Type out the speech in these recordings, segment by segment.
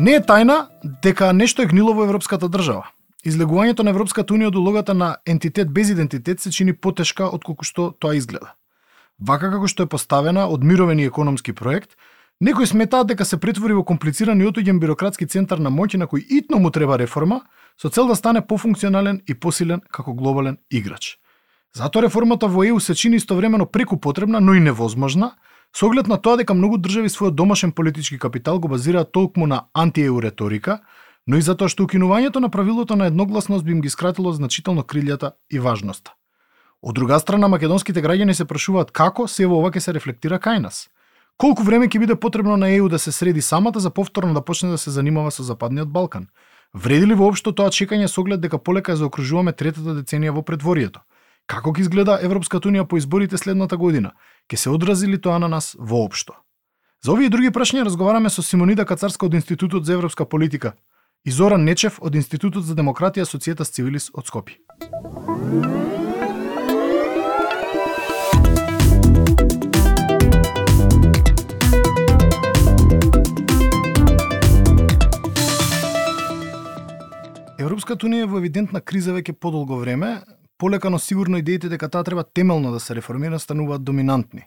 Не е тајна дека нешто е гнило во европската држава. Излегувањето на Европската унија од улогата на ентитет без идентитет се чини потешка од колку што тоа изгледа. Вака како што е поставена од мировен и економски проект, некои сметаат дека се претвори во комплициран и отуѓен бирократски центар на моќ на кој итно му треба реформа, со цел да стане пофункционален и посилен како глобален играч. Затоа реформата во ЕУ се чини истовремено преку потребна, но и невозможна, со оглед на тоа дека многу држави својот домашен политички капитал го базираат толкму на антиеу реторика, но и затоа што укинувањето на правилото на едногласност би им ги скратило значително крилјата и важноста. Од друга страна, македонските граѓани се прашуваат како се во ова ќе се рефлектира кај нас. Колку време ќе биде потребно на ЕУ да се среди самата за повторно да почне да се занимава со Западниот Балкан? Вреди ли воопшто тоа чекање со оглед дека полека ја заокружуваме третата деценија во предворието? Како ќе изгледа Европската унија по изборите следната година? Ке се одрази ли тоа на нас воопшто? За овие други прашања разговараме со Симонида Кацарска од Институтот за европска политика и Зоран Нечев од Институтот за демократија Социјета Цивилис од Скопје. Европската унија е во евидентна криза веќе подолго време, полека но сигурно идеите дека таа треба темелно да се реформира стануваат доминантни.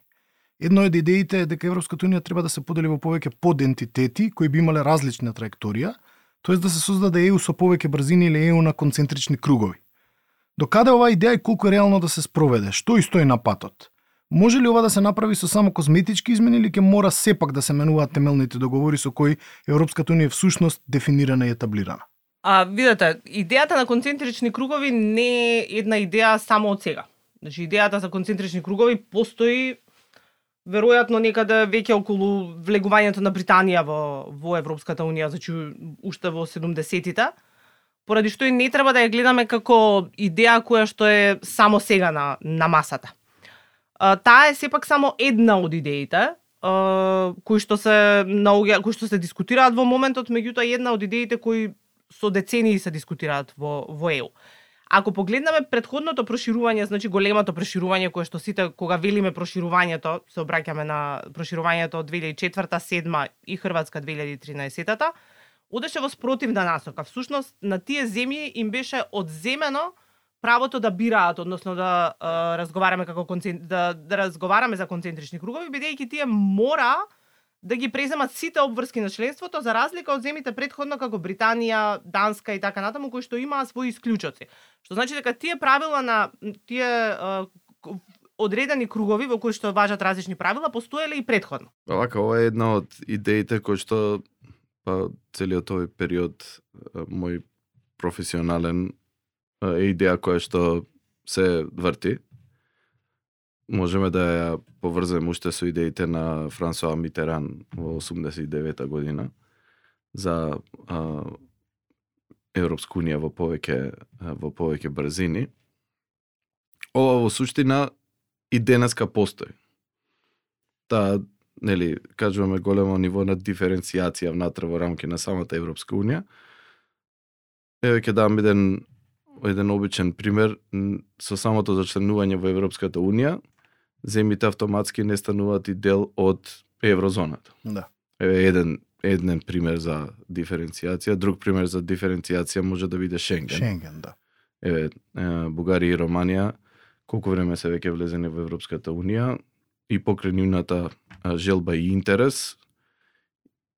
Едно од да идеите е дека Европската унија треба да се подели во повеќе подентитети кои би имале различна траекторија, тоест да се создаде ЕУ со повеќе брзини или ЕУ на концентрични кругови. До каде оваа идеја и колку е реално да се спроведе? Што и стои на патот? Може ли ова да се направи со само козметички измени или ќе мора сепак да се менуваат темелните договори со кои Европската унија всушност дефинирана и етаблирана? А, видете, идејата на концентрични кругови не е една идеја само од сега. Значи, идејата за концентрични кругови постои веројатно некаде веќе околу влегувањето на Британија во, во Европската Унија, значи уште во 70-тите, поради што и не треба да ја гледаме како идеја која што е само сега на, на масата. А, таа е сепак само една од идеите, кои што се наоѓа, кои што се дискутираат во моментот, меѓутоа една од идеите кои со децении се дискутираат во во ЕУ. Ако погледнаме предходното проширување, значи големото проширување кое што сите кога велиме проширувањето, се обраќаме на проширувањето од 2004 7 и Хрватска 2013-та, одеше во спротивна насока. Всушност на тие земји им беше одземено правото да бираат, односно да е, разговараме како концент... да, да разговараме за концентрични кругови, бидејќи тие мора да ги преземат сите обврски на членството за разлика од земите предходно како Британија, Данска и така натаму кои што имаа своји исклучоци. Што значи дека тие правила на тие одредени кругови во кои што важат различни правила постоеле и предходно. Вака, ова е една од идеите кои што па целиот овој период мој професионален е идеја која што се врти можеме да ја поврземе уште со идеите на Франсуа Митеран во 89 година за а, Европска унија во повеќе во повеќе брзини. Ова во суштина и денеска постои. Та, нели, кажуваме големо ниво на диференцијација внатре во рамки на самата Европска унија. Еве ќе дам еден еден обичен пример со самото зачленување во Европската унија земите автоматски не стануваат и дел од еврозоната. Да. Еве еден еден пример за диференцијација, друг пример за диференцијација може да биде Шенген. Шенген, да. Еве, Бугарија и Романија колку време се веќе влезени во Европската унија и покрај нивната желба и интерес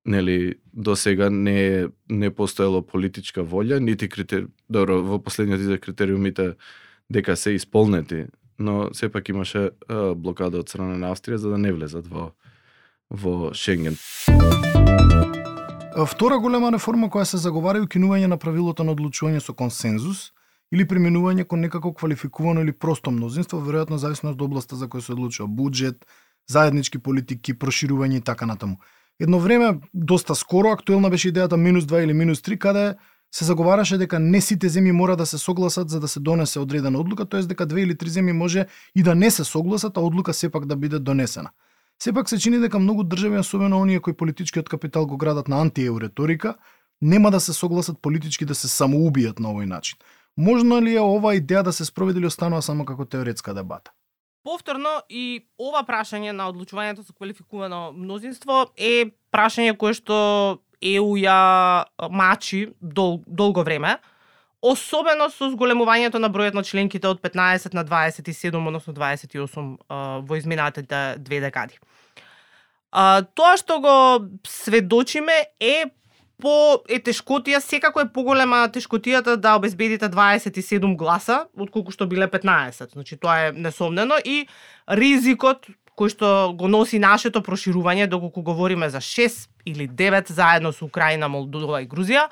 нели до сега не не постоело политичка волја нити критер добро во последниот критериумите дека се исполнети но сепак имаше блокада од страна на Австрија за да не влезат во во Шенген. Втора голема реформа која се заговара е укинување на правилото на одлучување со консензус или применување кон некако квалификувано или просто мнозинство, веројатно зависно од областа за која се одлучува буџет, заеднички политики, проширување и така натаму. Едно време, доста скоро, актуелна беше идејата минус 2 или минус 3, каде се заговараше дека не сите земји мора да се согласат за да се донесе одредена одлука, тоест дека две или три земји може и да не се согласат, а одлука сепак да биде донесена. Сепак се чини дека многу држави, особено оние кои политичкиот капитал го градат на антиеу риторика, нема да се согласат политички да се самоубијат на овој начин. Можно ли е ова идеја да се спроведи или останува само како теоретска дебата? Повторно и ова прашање на одлучувањето со квалификувано мнозинство е прашање кое што ЕУ ја мачи дол, долго време, особено со зголемувањето на бројот на членките од 15 на 27, односно 28 во изминатите две декади. Тоа што го сведочиме е по е тешкотија, секако е поголема тешкотијата да обезбедите 27 гласа, отколку што биле 15. Значи тоа е несомнено и ризикот кој што го носи нашето проширување, доколку говориме за 6 или 9 заедно со Украина, Молдова и Грузија,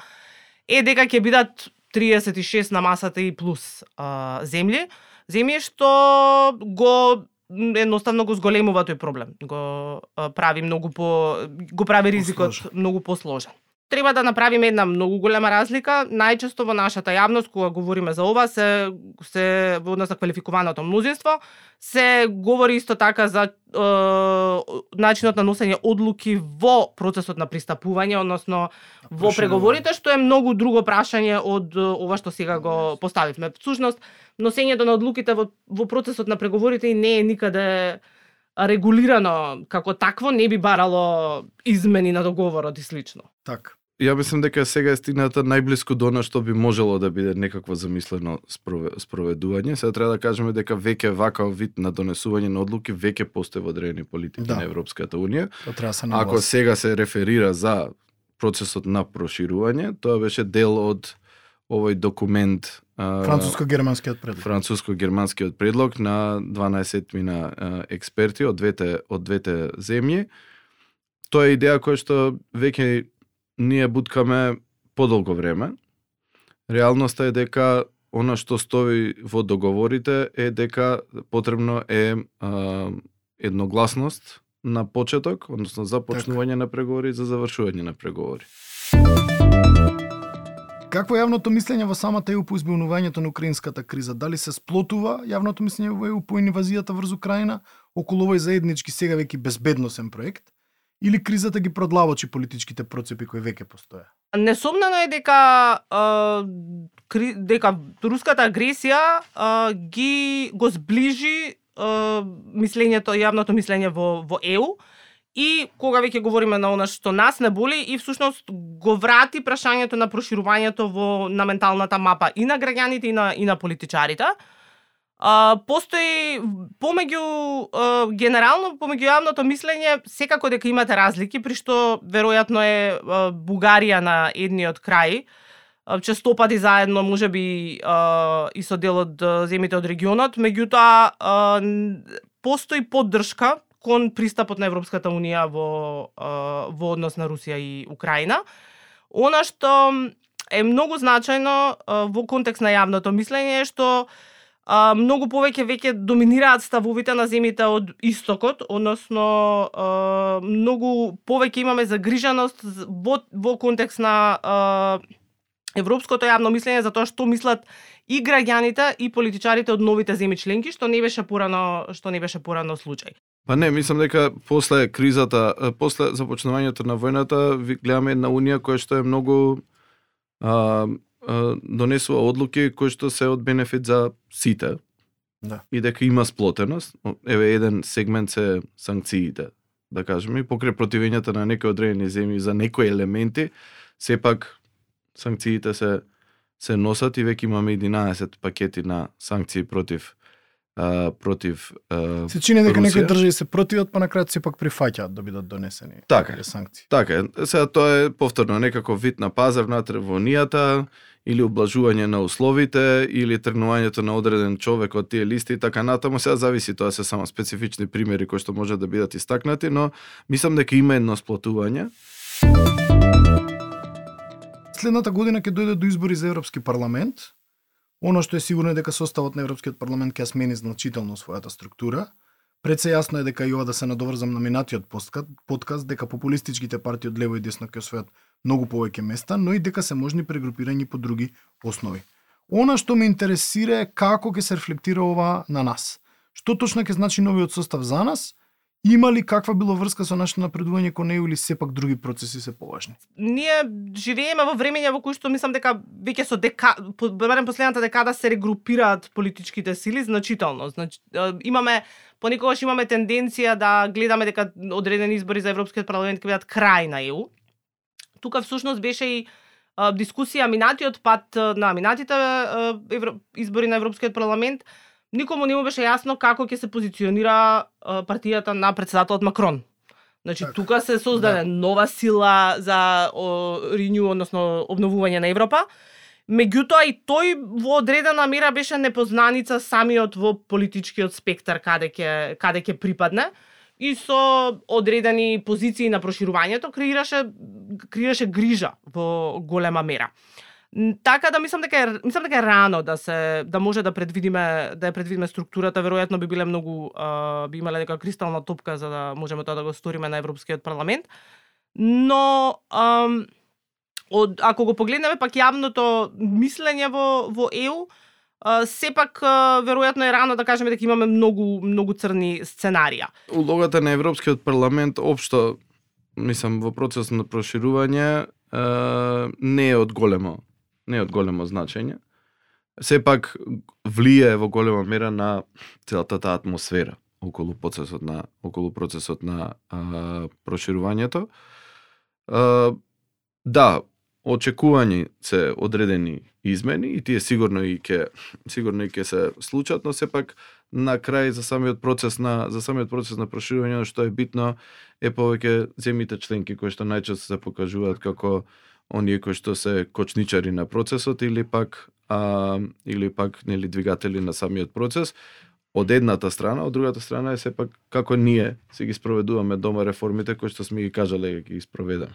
е дека ќе бидат 36 на масата и плюс а, земји, земји што го едноставно го зголемува тој проблем. Го а, прави многу по го прави ризикот многу посложен треба да направиме една многу голема разлика. Најчесто во нашата јавност кога говориме за ова се се во однос на квалификуваното мнозинство се говори исто така за е, начинот на носење одлуки во процесот на пристапување, односно во Проширување. преговорите, што е многу друго прашање од ова што сега го поставивме. Всушност, носењето на одлуките во, во процесот на преговорите и не е никаде регулирано како такво, не би барало измени на договорот и слично. Така. Ја мислам дека сега е стигната најблиску до она што би можело да биде некакво замислено спрове- спроведување. Сега треба да кажеме дека веќе вакав вид на донесување на одлуки веќе постои во одредени политики Да. на Европската унија. Да се Ако нагласи. сега се реферира за процесот на проширување, тоа беше дел од овој документ Француско-германскиот предлог. француско-германскиот предлог на 12 мина експерти од двете од двете земји. Тоа е идеја која што веќе ние буткаме подолго време. Реалноста е дека она што стои во договорите е дека потребно е а, едногласност на почеток, односно започнување на преговори и за завршување на преговори. Какво е јавното мислење во самата ЕУ по избунувањето на украинската криза? Дали се сплотува јавното мислење во ЕУ по инвазијата врз Украина околу овој заеднички сега веќе безбедносен проект? Или кризата ги продлабочи политичките процепи кои веќе постоја? Несомнено е дека а, кри, дека руската агресија а, ги го сближи а, мислењето, јавното мислење во во ЕУ и кога веќе говориме на она што нас не боли и всушност го врати прашањето на проширувањето во на менталната мапа и на граѓаните и на и на политичарите. А, постои помеѓу а, генерално помеѓу јавното мислење секако дека имате разлики при што веројатно е а, Бугарија на едниот крај честопати заедно можеби а, и со дел од а, земјите од регионот, меѓутоа постои поддршка кон пристапот на Европската унија во а, во однос на Русија и Украина. Она што е многу значајно во контекст на јавното мислење е што а, многу повеќе веќе доминираат ставовите на земјите од истокот, односно а, многу повеќе имаме загриженост во, во контекст на а, европското јавно мислење за тоа што мислат и граѓаните и политичарите од новите земји членки, што не беше порано што не беше порано случај. Па не, мислам дека после кризата, после започнувањето на војната, ви гледаме една унија која што е многу а, донесува одлуки кои што се од бенефит за сите. Да. И дека има сплотеност. Еве еден сегмент се санкциите, да кажеме, и покрај противењата на некои одредени земји за некои елементи, сепак санкциите се се носат и веќе имаме 11 пакети на санкции против а, против а, Се чини дека некои држави се противат, па на крај се пак прифаќаат да бидат донесени Така санкции. Така е, сега тоа е повторно некако вид на пазар внатре во унијата или облажување на условите или тргнувањето на одреден човек од тие листи и така натаму, сега зависи тоа се само специфични примери кои што може да бидат истакнати, но мислам дека има едно сплотување. Следната година ќе дојде до избори за Европски парламент. Оно што е сигурно е дека составот на Европскиот парламент ќе смени значително својата структура. Пред се јасно е дека и ова да се надоврзам на минатиот подкаст, подкаст дека популистичките партии од лево и десно ќе освојат многу повеќе места, но и дека се можни прегрупирања по други основи. Она што ме интересира е како ќе се рефлектира ова на нас. Што точно ќе значи новиот состав за нас? Има ли каква било врска со нашето напредување кон неј или сепак други процеси се поважни? Ние живееме во времења во кои што мислам дека веќе со дека барем последната декада се регрупираат политичките сили значително. Значи имаме понекогаш имаме тенденција да гледаме дека одредени избори за Европскиот парламент ќе бидат крај на ЕУ. тука всушност беше и дискусија минатиот пат на минатите избори на Европскиот парламент, никому не му беше јасно како ќе се позиционира партијата на председателот Макрон. Значи, Така. тука се создаде Да. нова сила за о, renew, односно обновување на Европа. Меѓутоа и тој во одредена мера беше непознаница самиот во политичкиот спектар каде ќе каде ќе припадне и со одредени позиции на проширувањето креираше креираше грижа во голема мера. Така да мислам дека е, мислам дека е рано да се да може да предвидиме да ја предвидиме структурата, веројатно би биле многу а, би имале нека кристална топка за да можеме тоа да го сториме на Европскиот парламент. Но ам, од ако го погледнеме пак јавното мислење во во ЕУ, Uh, сепак uh, веројатно е рано да кажеме дека имаме многу многу црни сценарија. Улогата на Европскиот парламент општо, мислам, во процес на проширување uh, не е од големо, не е од големо значење. Сепак влие во голема мера на целата таа атмосфера околу процесот на околу процесот на а, проширувањето. А, да, очекувани се одредени измени и тие сигурно и ќе сигурно и ќе се случат, но сепак на крај за самиот процес на за самиот процес на проширување што е битно е повеќе земите членки кои што најчесто се покажуваат како оние кои што се кочничари на процесот или пак а, или пак нели двигатели на самиот процес од едната страна, од другата страна е сепак како ние се ги спроведуваме дома реформите кои што сме ги кажале дека ги спроведаме.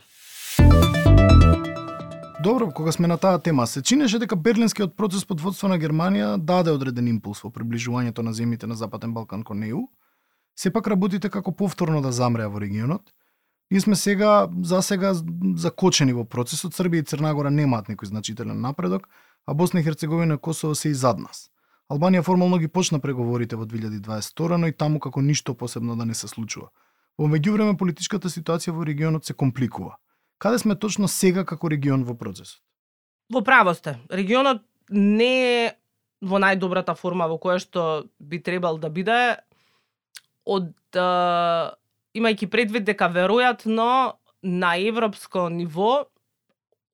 Добро, кога сме на таа тема, се чинеше дека Берлинскиот процес под водство на Германија даде одреден импулс во приближувањето на земјите на Западен Балкан кон ЕУ. Сепак работите како повторно да замреа во регионот. Ние сме сега, за сега, закочени во процесот. Србија и Црна Гора немаат некој значителен напредок, а Босна и Херцеговина и Косово се и зад нас. Албанија формално ги почна преговорите во 2022, но и таму како ништо посебно да не се случува. Во меѓувреме политичката ситуација во регионот се компликува. Каде сме точно сега како регион во процесот? Во право сте. Регионот не е во најдобрата форма во која што би требал да биде од имајќи предвид дека веројатно на европско ниво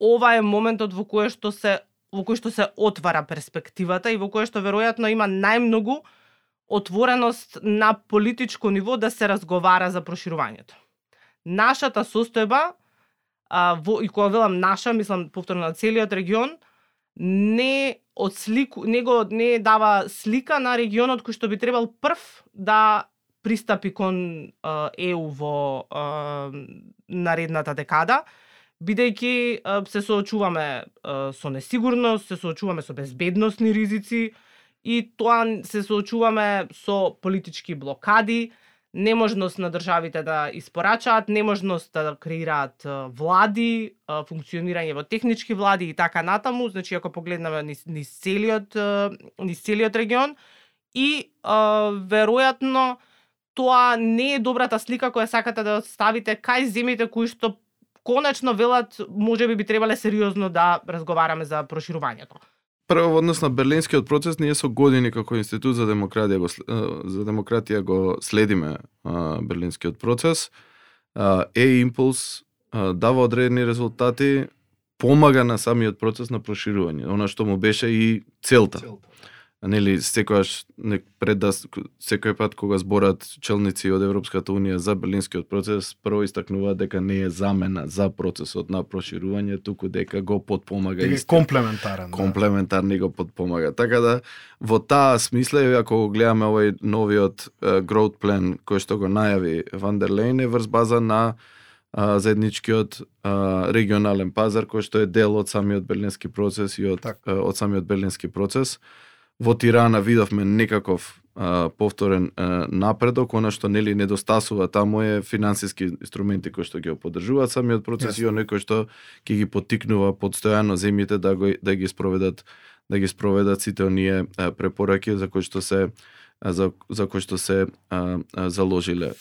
ова е моментот во кој што се во кој што се отвара перспективата и во кој што веројатно има најмногу отвореност на политичко ниво да се разговара за проширувањето. Нашата состојба а, во, и кога велам наша, мислам повторно на целиот регион, не одслику, не го не дава слика на регионот кој што би требал прв да пристапи кон ЕУ во наредната декада, бидејќи се соочуваме со несигурност, се соочуваме со безбедносни ризици и тоа се соочуваме со политички блокади, неможност на државите да испорачаат, неможност да креираат влади, функционирање во технички влади и така натаму, значи ако погледнеме низ, низ целиот низ целиот регион и веројатно тоа не е добрата слика која сакате да ставите кај земјите кои што конечно велат можеби би требале сериозно да разговараме за проширувањето. Прво во однос на Берлинскиот процес ние со години како институт за демократија го за демократија го следиме а, Берлинскиот процес. А, е импулс а, дава одредени резултати, помага на самиот процес на проширување, она што му беше и целта. Нели секогаш не пред да секој пат кога зборат челници од Европската унија за Берлинскиот процес, прво истакнуваат дека не е замена за процесот на проширување, туку дека го подпомага Дека е истиот комплементарен. да. комплементарни го подпомага. Така да во таа смисла еве ако го гледаме овој новиот uh, growth plan кој што го најави Ван дер Лейн е врз база на а, заедничкиот а, регионален пазар кој што е дел од самиот берлински процес и од а, од самиот берлински процес. Во Тирана видовме некаков а, повторен а, напредок, она што нели недостасува таму е финансиски инструменти кои што ги го поддржуваат самиот процес и оној кој што ќе ги поттикнува подстојано земјите да го да ги спроведат да ги спроведат сите оние а, препораки за кои што се а, за, за кои што се а, а, заложиле.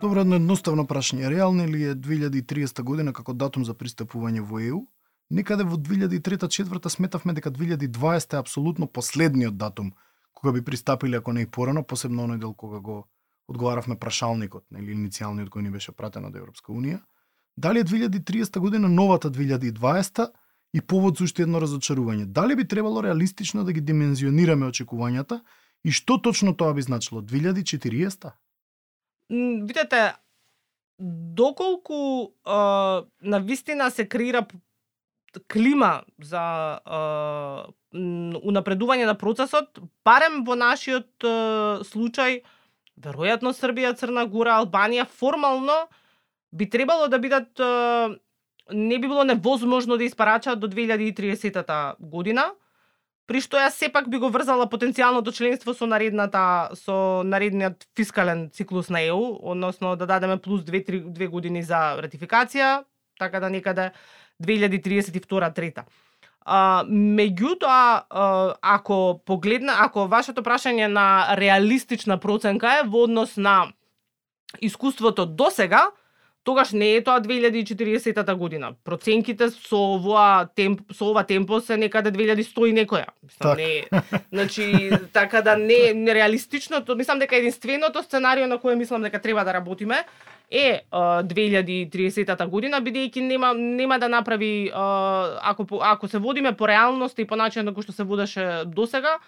Добро, едно едноставно прашање. Реално ли е 2030 година како датум за пристапување во ЕУ? Некаде во 2003-2004 сметавме дека 2020 е апсолутно последниот датум кога би пристапиле ако не и порано, посебно оној дел кога го одговаравме прашалникот, нели иницијалниот кој ни беше пратен од Европска унија. Дали е 2030 година новата 2020 и повод за уште едно разочарување? Дали би требало реалистично да ги димензионираме очекувањата и што точно тоа би значило 2040? Видете, доколку а, на вистина се креира клима за а, унапредување на процесот, барем во нашиот а, случај, веројатно Србија, Црна Гора, Албанија, формално би требало да бидат а, не би било невозможно да испарачаат до 2030 година, при што ја сепак би го врзала потенцијалното членство со наредната со наредниот фискален циклус на ЕУ, односно да дадеме плюс 2 2 години за ратификација, така да некаде 2032-3. А, меѓутоа, ако погледна, ако вашето прашање на реалистична проценка е во однос на искуството до сега, тогаш не е тоа 2040 година. Проценките со ова темп со ова темпо се некаде 2100 и некоја. Мислам не значи така да не нереалистичното, мислам дека единственото сценарио на кое мислам дека треба да работиме е а, 2030 година бидејќи нема нема да направи ако ако се водиме по реалност и по начин на кој што се водеше досега,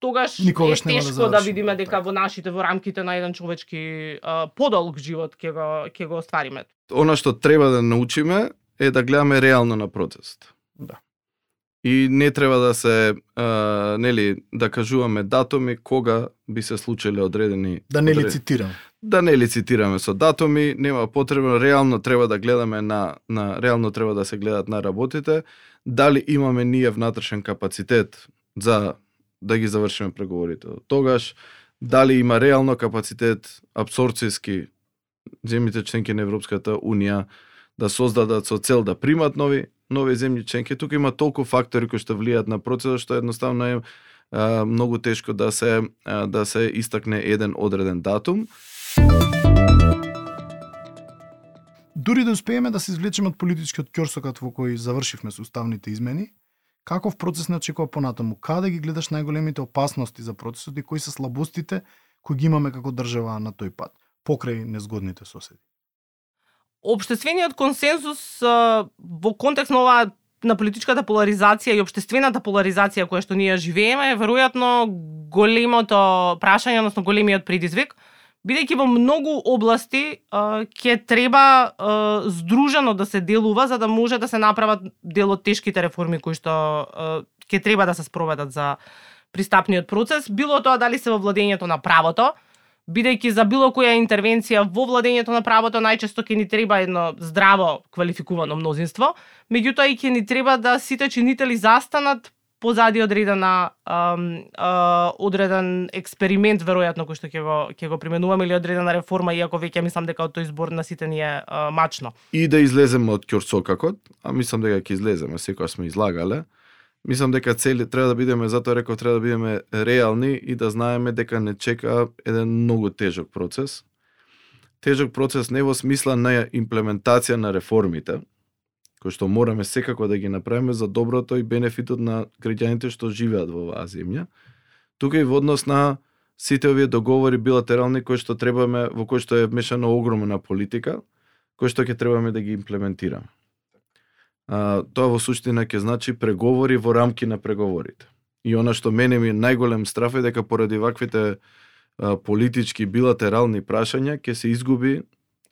тогаш Никогаш е да тешко да, заврши. видиме дека Така. во нашите во рамките на еден човечки подолг живот ќе го ќе го оствариме. Она што треба да научиме е да гледаме реално на процесот. Да. И не треба да се, а, нели, да кажуваме датуми кога би се случиле одредени... Да не одредени- лицитирам да не лицитираме со датуми, нема потребно, реално треба да гледаме на, на реално треба да се гледат на работите, дали имаме ние внатрешен капацитет за да ги завршиме преговорите. Тогаш, дали има реално капацитет абсорцијски земјите членки на Европската Унија да создадат со цел да примат нови нови земји членки. Тука има толку фактори кои што влијаат на процесот што едноставно е а, многу тешко да се а, да се истакне еден одреден датум. Дури да успееме да се извлечеме од политичкиот ќорсокат во кој завршивме со уставните измени, каков процес не очекува понатаму? Каде ги гледаш најголемите опасности за процесот и кои се слабостите кои ги имаме како држава на тој пат, покрај незгодните соседи? Обштествениот консензус во контекст на оваа на политичката поларизација и обштествената поларизација која што ние живееме е веројатно големото прашање, односно големиот предизвик, бидејќи во многу области ќе треба а, здружено да се делува за да може да се направат дел од тешките реформи кои што ќе треба да се спроведат за пристапниот процес, било тоа дали се во владењето на правото, бидејќи за било која интервенција во владењето на правото најчесто ќе ни треба едно здраво квалификувано мнозинство, меѓутоа и ќе ни треба да сите чинители застанат позади одредена ам, а, одреден експеримент веројатно кој што ќе го ќе го применуваме или одредена реформа иако веќе мислам дека од тој збор на сите ни е а, мачно. и да излеземе од ќорсокакот, а мислам дека ќе излеземе, секоја сме излагале. Мислам дека цели треба да бидеме, затоа реков треба да бидеме реални и да знаеме дека не чека еден многу тежок процес. Тежок процес не во смисла на имплементација на реформите, кои што мораме секако да ги направиме за доброто и бенефитот на граѓаните што живеат во оваа земја. Тука и во однос на сите овие договори билатерални кои што требаме, во кои што е вмешана огромна политика, кои што ќе требаме да ги имплементираме. А, тоа во суштина ќе значи преговори во рамки на преговорите. И она што мене ми е најголем страф е дека поради ваквите а, политички билатерални прашања ќе се изгуби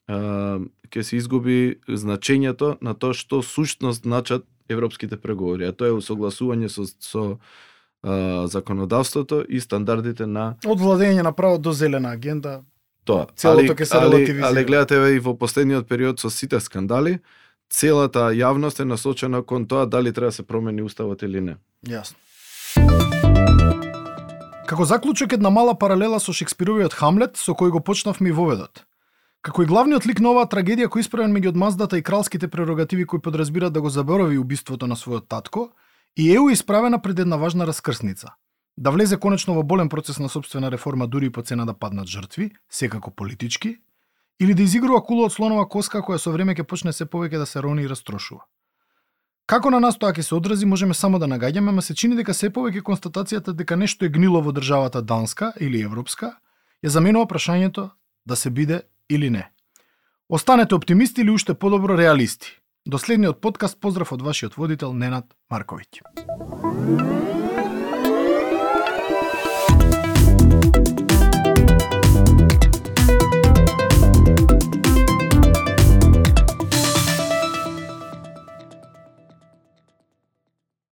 а, ќе се изгуби значењето на тоа што суштност значат европските преговори, а тоа е усогласување со, со а, законодавството и стандардите на Од владење на право до зелена агенда, тоа. Целото ќе се али, али гледате и во последниот период со сите скандали, целата јавност е насочена кон тоа дали треба да се промени уставот или не. Јасно. Како заклучок една мала паралела со Шекспировиот Хамлет, со кој го почнавме и воведот. Како и главниот лик на оваа трагедија кој исправен меѓу одмаздата и кралските прерогативи кои подразбираат да го заборави убиството на својот татко, и ЕУ е исправена пред една важна раскрсница. Да влезе конечно во болен процес на собствена реформа дури и по цена да паднат жртви, секако политички, или да изигрува кула од слонова коска која со време ќе почне се повеќе да се рони и растрошува. Како на нас тоа ќе се одрази, можеме само да нагаѓаме, ама се чини дека се повеќе констатацијата дека нешто е гнило во државата Данска или Европска, ја заменува прашањето да се биде или не. Останете оптимисти или уште подобро реалисти. До следниот подкаст поздрав од вашиот водител Ненад Марковиќ.